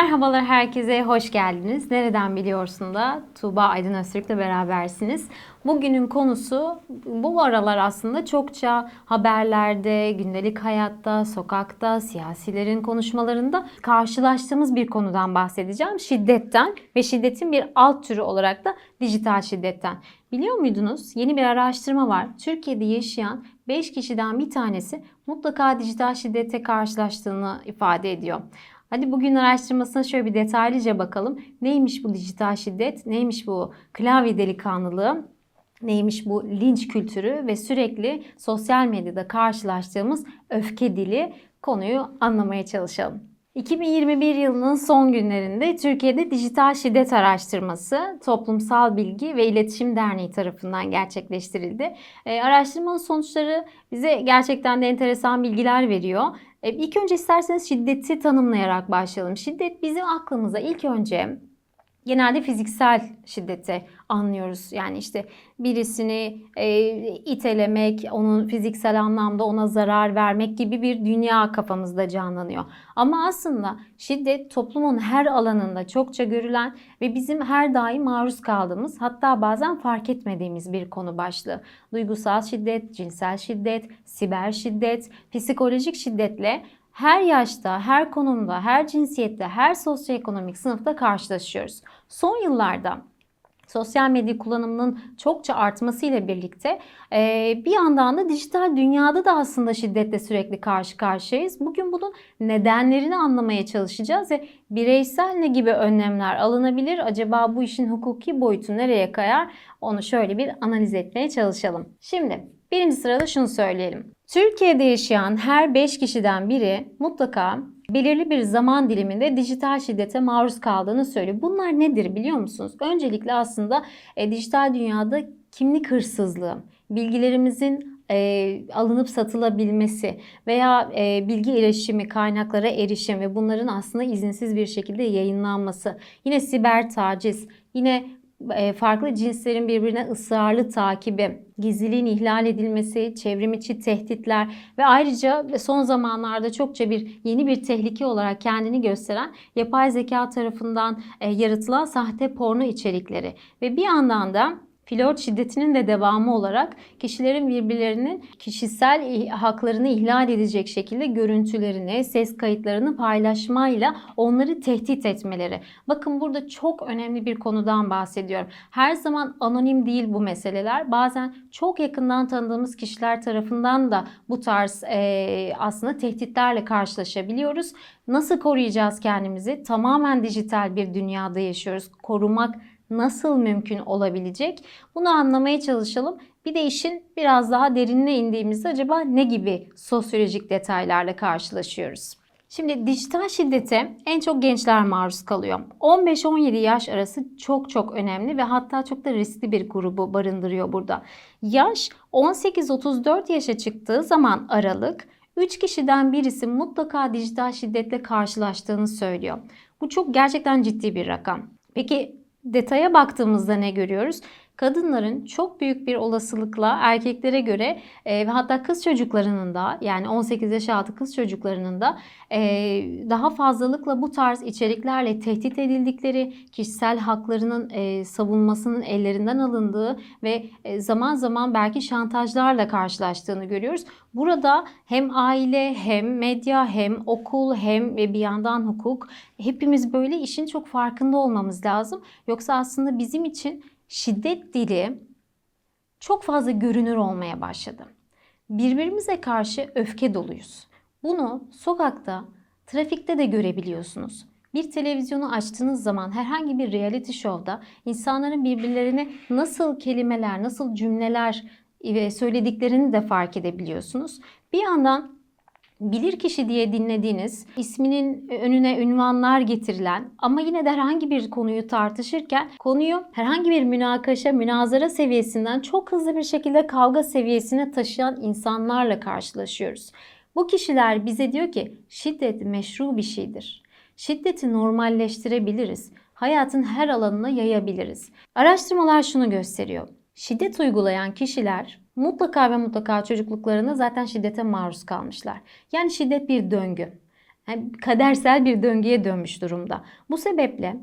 Merhabalar herkese, hoş geldiniz. Nereden biliyorsun da Tuğba Aydın Öztürk'le berabersiniz. Bugünün konusu bu aralar aslında çokça haberlerde, gündelik hayatta, sokakta, siyasilerin konuşmalarında karşılaştığımız bir konudan bahsedeceğim. Şiddetten ve şiddetin bir alt türü olarak da dijital şiddetten. Biliyor muydunuz? Yeni bir araştırma var. Türkiye'de yaşayan 5 kişiden bir tanesi mutlaka dijital şiddete karşılaştığını ifade ediyor. Hadi bugün araştırmasına şöyle bir detaylıca bakalım. Neymiş bu dijital şiddet? Neymiş bu klavye delikanlılığı? Neymiş bu linç kültürü ve sürekli sosyal medyada karşılaştığımız öfke dili konuyu anlamaya çalışalım. 2021 yılının son günlerinde Türkiye'de dijital şiddet araştırması Toplumsal Bilgi ve İletişim Derneği tarafından gerçekleştirildi. E, araştırmanın sonuçları bize gerçekten de enteresan bilgiler veriyor. E, ilk önce isterseniz şiddeti tanımlayarak başlayalım. Şiddet bizim aklımıza ilk önce genelde fiziksel şiddeti anlıyoruz. Yani işte birisini e, itelemek, onun fiziksel anlamda ona zarar vermek gibi bir dünya kafamızda canlanıyor. Ama aslında şiddet toplumun her alanında çokça görülen ve bizim her daim maruz kaldığımız hatta bazen fark etmediğimiz bir konu başlığı. Duygusal şiddet, cinsel şiddet, siber şiddet, psikolojik şiddetle her yaşta, her konumda, her cinsiyette, her sosyoekonomik sınıfta karşılaşıyoruz. Son yıllarda sosyal medya kullanımının çokça artmasıyla birlikte bir yandan da dijital dünyada da aslında şiddetle sürekli karşı karşıyayız. Bugün bunun nedenlerini anlamaya çalışacağız ve bireysel ne gibi önlemler alınabilir? Acaba bu işin hukuki boyutu nereye kayar? Onu şöyle bir analiz etmeye çalışalım. Şimdi birinci sırada şunu söyleyelim. Türkiye'de yaşayan her 5 kişiden biri mutlaka belirli bir zaman diliminde dijital şiddete maruz kaldığını söylüyor. Bunlar nedir biliyor musunuz? Öncelikle aslında e, dijital dünyada kimlik hırsızlığı, bilgilerimizin e, alınıp satılabilmesi veya e, bilgi erişimi, kaynaklara erişim ve bunların aslında izinsiz bir şekilde yayınlanması. Yine siber taciz, yine farklı cinslerin birbirine ısrarlı takibi, gizliliğin ihlal edilmesi, çevrim içi tehditler ve ayrıca son zamanlarda çokça bir yeni bir tehlike olarak kendini gösteren yapay zeka tarafından yaratılan sahte porno içerikleri ve bir yandan da flört şiddetinin de devamı olarak kişilerin birbirlerinin kişisel haklarını ihlal edecek şekilde görüntülerini, ses kayıtlarını paylaşmayla onları tehdit etmeleri. Bakın burada çok önemli bir konudan bahsediyorum. Her zaman anonim değil bu meseleler. Bazen çok yakından tanıdığımız kişiler tarafından da bu tarz e, aslında tehditlerle karşılaşabiliyoruz. Nasıl koruyacağız kendimizi? Tamamen dijital bir dünyada yaşıyoruz. Korumak nasıl mümkün olabilecek? Bunu anlamaya çalışalım. Bir de işin biraz daha derinine indiğimizde acaba ne gibi sosyolojik detaylarla karşılaşıyoruz? Şimdi dijital şiddete en çok gençler maruz kalıyor. 15-17 yaş arası çok çok önemli ve hatta çok da riskli bir grubu barındırıyor burada. Yaş 18-34 yaşa çıktığı zaman aralık 3 kişiden birisi mutlaka dijital şiddetle karşılaştığını söylüyor. Bu çok gerçekten ciddi bir rakam. Peki detaya baktığımızda ne görüyoruz? Kadınların çok büyük bir olasılıkla erkeklere göre e, ve hatta kız çocuklarının da yani 18 yaş altı kız çocuklarının da e, daha fazlalıkla bu tarz içeriklerle tehdit edildikleri, kişisel haklarının e, savunmasının ellerinden alındığı ve e, zaman zaman belki şantajlarla karşılaştığını görüyoruz. Burada hem aile hem medya hem okul hem ve bir yandan hukuk hepimiz böyle işin çok farkında olmamız lazım. Yoksa aslında bizim için şiddet dili çok fazla görünür olmaya başladı. Birbirimize karşı öfke doluyuz. Bunu sokakta, trafikte de görebiliyorsunuz. Bir televizyonu açtığınız zaman herhangi bir reality show'da insanların birbirlerine nasıl kelimeler, nasıl cümleler söylediklerini de fark edebiliyorsunuz. Bir yandan bilir kişi diye dinlediğiniz, isminin önüne ünvanlar getirilen ama yine de herhangi bir konuyu tartışırken konuyu herhangi bir münakaşa, münazara seviyesinden çok hızlı bir şekilde kavga seviyesine taşıyan insanlarla karşılaşıyoruz. Bu kişiler bize diyor ki şiddet meşru bir şeydir. Şiddeti normalleştirebiliriz. Hayatın her alanına yayabiliriz. Araştırmalar şunu gösteriyor. Şiddet uygulayan kişiler mutlaka ve mutlaka çocukluklarında zaten şiddete maruz kalmışlar. Yani şiddet bir döngü. Yani kadersel bir döngüye dönmüş durumda. Bu sebeple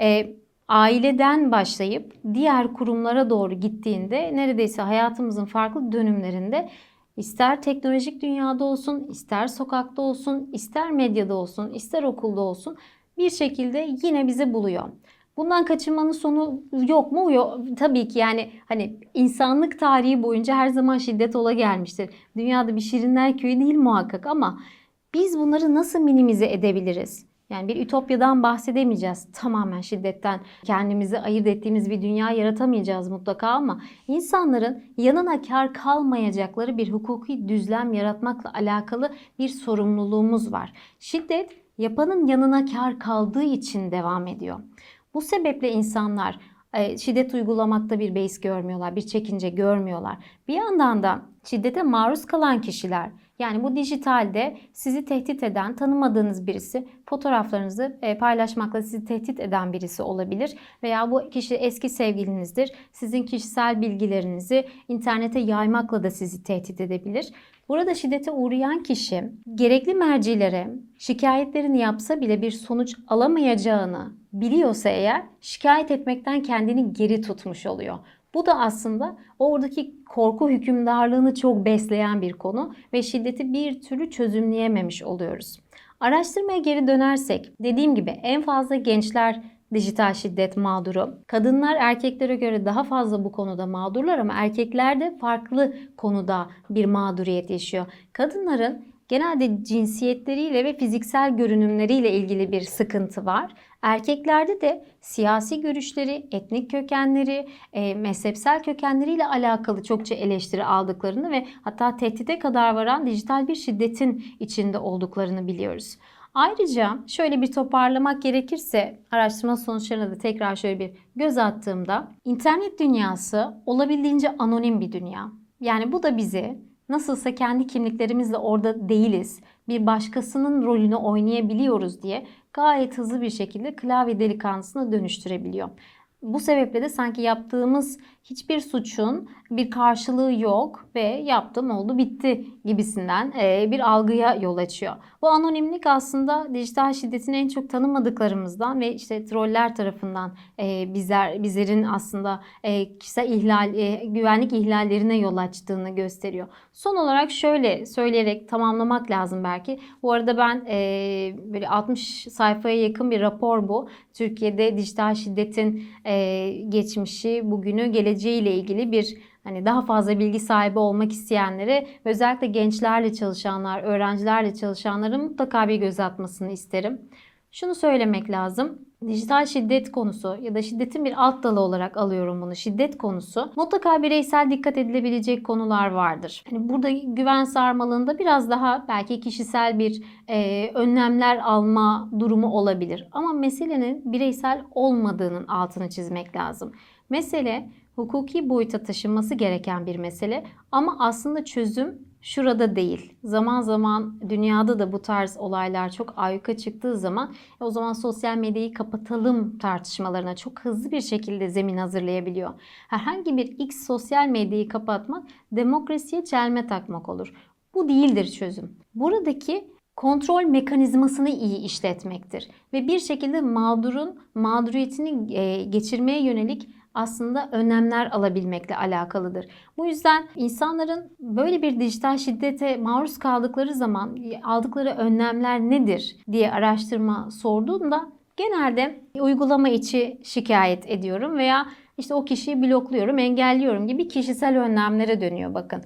e, aileden başlayıp diğer kurumlara doğru gittiğinde neredeyse hayatımızın farklı dönümlerinde ister teknolojik dünyada olsun, ister sokakta olsun, ister medyada olsun, ister okulda olsun bir şekilde yine bizi buluyor. Bundan kaçınmanın sonu yok mu? Yok. Tabii ki yani hani insanlık tarihi boyunca her zaman şiddet ola gelmiştir. Dünyada bir şirinler köyü değil muhakkak ama biz bunları nasıl minimize edebiliriz? Yani bir ütopyadan bahsedemeyeceğiz. Tamamen şiddetten kendimizi ayırt ettiğimiz bir dünya yaratamayacağız mutlaka ama insanların yanına kar kalmayacakları bir hukuki düzlem yaratmakla alakalı bir sorumluluğumuz var. Şiddet yapanın yanına kar kaldığı için devam ediyor. Bu sebeple insanlar e, şiddet uygulamakta bir beis görmüyorlar, bir çekince görmüyorlar. Bir yandan da şiddete maruz kalan kişiler yani bu dijitalde sizi tehdit eden, tanımadığınız birisi fotoğraflarınızı e, paylaşmakla sizi tehdit eden birisi olabilir. Veya bu kişi eski sevgilinizdir. Sizin kişisel bilgilerinizi internete yaymakla da sizi tehdit edebilir. Burada şiddete uğrayan kişi gerekli mercilere şikayetlerini yapsa bile bir sonuç alamayacağını biliyorsa eğer şikayet etmekten kendini geri tutmuş oluyor. Bu da aslında oradaki korku hükümdarlığını çok besleyen bir konu ve şiddeti bir türlü çözümleyememiş oluyoruz. Araştırmaya geri dönersek dediğim gibi en fazla gençler dijital şiddet mağduru. Kadınlar erkeklere göre daha fazla bu konuda mağdurlar ama erkekler de farklı konuda bir mağduriyet yaşıyor. Kadınların genelde cinsiyetleriyle ve fiziksel görünümleriyle ilgili bir sıkıntı var. Erkeklerde de siyasi görüşleri, etnik kökenleri, e, mezhepsel kökenleriyle alakalı çokça eleştiri aldıklarını ve hatta tehdide kadar varan dijital bir şiddetin içinde olduklarını biliyoruz. Ayrıca şöyle bir toparlamak gerekirse araştırma sonuçlarına da tekrar şöyle bir göz attığımda internet dünyası olabildiğince anonim bir dünya. Yani bu da bizi nasılsa kendi kimliklerimizle orada değiliz. Bir başkasının rolünü oynayabiliyoruz diye gayet hızlı bir şekilde klavye delikanlısına dönüştürebiliyor. Bu sebeple de sanki yaptığımız hiçbir suçun bir karşılığı yok ve yaptım oldu bitti gibisinden e, bir algıya yol açıyor. Bu anonimlik aslında dijital şiddetin en çok tanımadıklarımızdan ve işte troller tarafından e, bizler bizlerin aslında e, kişisel ihlal güvenlik ihlallerine yol açtığını gösteriyor. Son olarak şöyle söyleyerek tamamlamak lazım belki. Bu arada ben böyle 60 sayfaya yakın bir rapor bu. Türkiye'de dijital şiddetin geçmişi, bugünü, geleceği ile ilgili bir hani daha fazla bilgi sahibi olmak isteyenlere ve özellikle gençlerle çalışanlar, öğrencilerle çalışanların mutlaka bir göz atmasını isterim. Şunu söylemek lazım. Dijital şiddet konusu ya da şiddetin bir alt dalı olarak alıyorum bunu. Şiddet konusu mutlaka bireysel dikkat edilebilecek konular vardır. Hani burada güven sarmalında biraz daha belki kişisel bir e, önlemler alma durumu olabilir. Ama meselenin bireysel olmadığının altını çizmek lazım. Mesele hukuki boyuta taşınması gereken bir mesele ama aslında çözüm şurada değil. Zaman zaman dünyada da bu tarz olaylar çok ayyuka çıktığı zaman e, o zaman sosyal medyayı kapatalım tartışmalarına çok hızlı bir şekilde zemin hazırlayabiliyor. Herhangi bir X sosyal medyayı kapatmak demokrasiye çelme takmak olur. Bu değildir çözüm. Buradaki kontrol mekanizmasını iyi işletmektir ve bir şekilde mağdurun mağduriyetini e, geçirmeye yönelik aslında önlemler alabilmekle alakalıdır. Bu yüzden insanların böyle bir dijital şiddete maruz kaldıkları zaman aldıkları önlemler nedir diye araştırma sorduğumda genelde uygulama içi şikayet ediyorum veya işte o kişiyi blokluyorum, engelliyorum gibi kişisel önlemlere dönüyor bakın.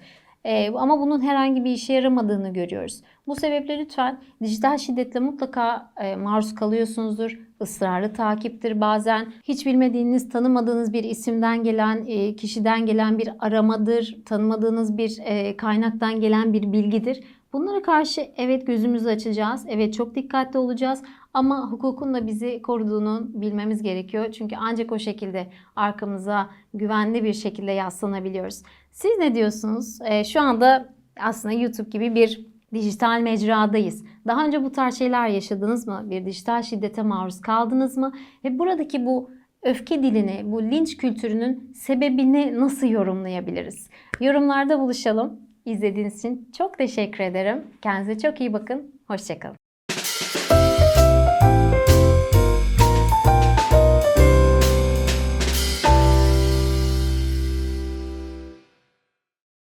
Ee, ama bunun herhangi bir işe yaramadığını görüyoruz. Bu sebeple lütfen dijital şiddetle mutlaka e, maruz kalıyorsunuzdur. Israrlı takiptir bazen. Hiç bilmediğiniz, tanımadığınız bir isimden gelen, e, kişiden gelen bir aramadır. Tanımadığınız bir e, kaynaktan gelen bir bilgidir. Bunlara karşı evet gözümüzü açacağız. Evet çok dikkatli olacağız. Ama hukukun da bizi koruduğunu bilmemiz gerekiyor. Çünkü ancak o şekilde arkamıza güvenli bir şekilde yaslanabiliyoruz. Siz ne diyorsunuz? Ee, şu anda aslında YouTube gibi bir dijital mecradayız. Daha önce bu tarz şeyler yaşadınız mı? Bir dijital şiddete maruz kaldınız mı? Ve buradaki bu öfke dilini, bu linç kültürünün sebebini nasıl yorumlayabiliriz? Yorumlarda buluşalım. İzlediğiniz için çok teşekkür ederim. Kendinize çok iyi bakın. Hoşçakalın.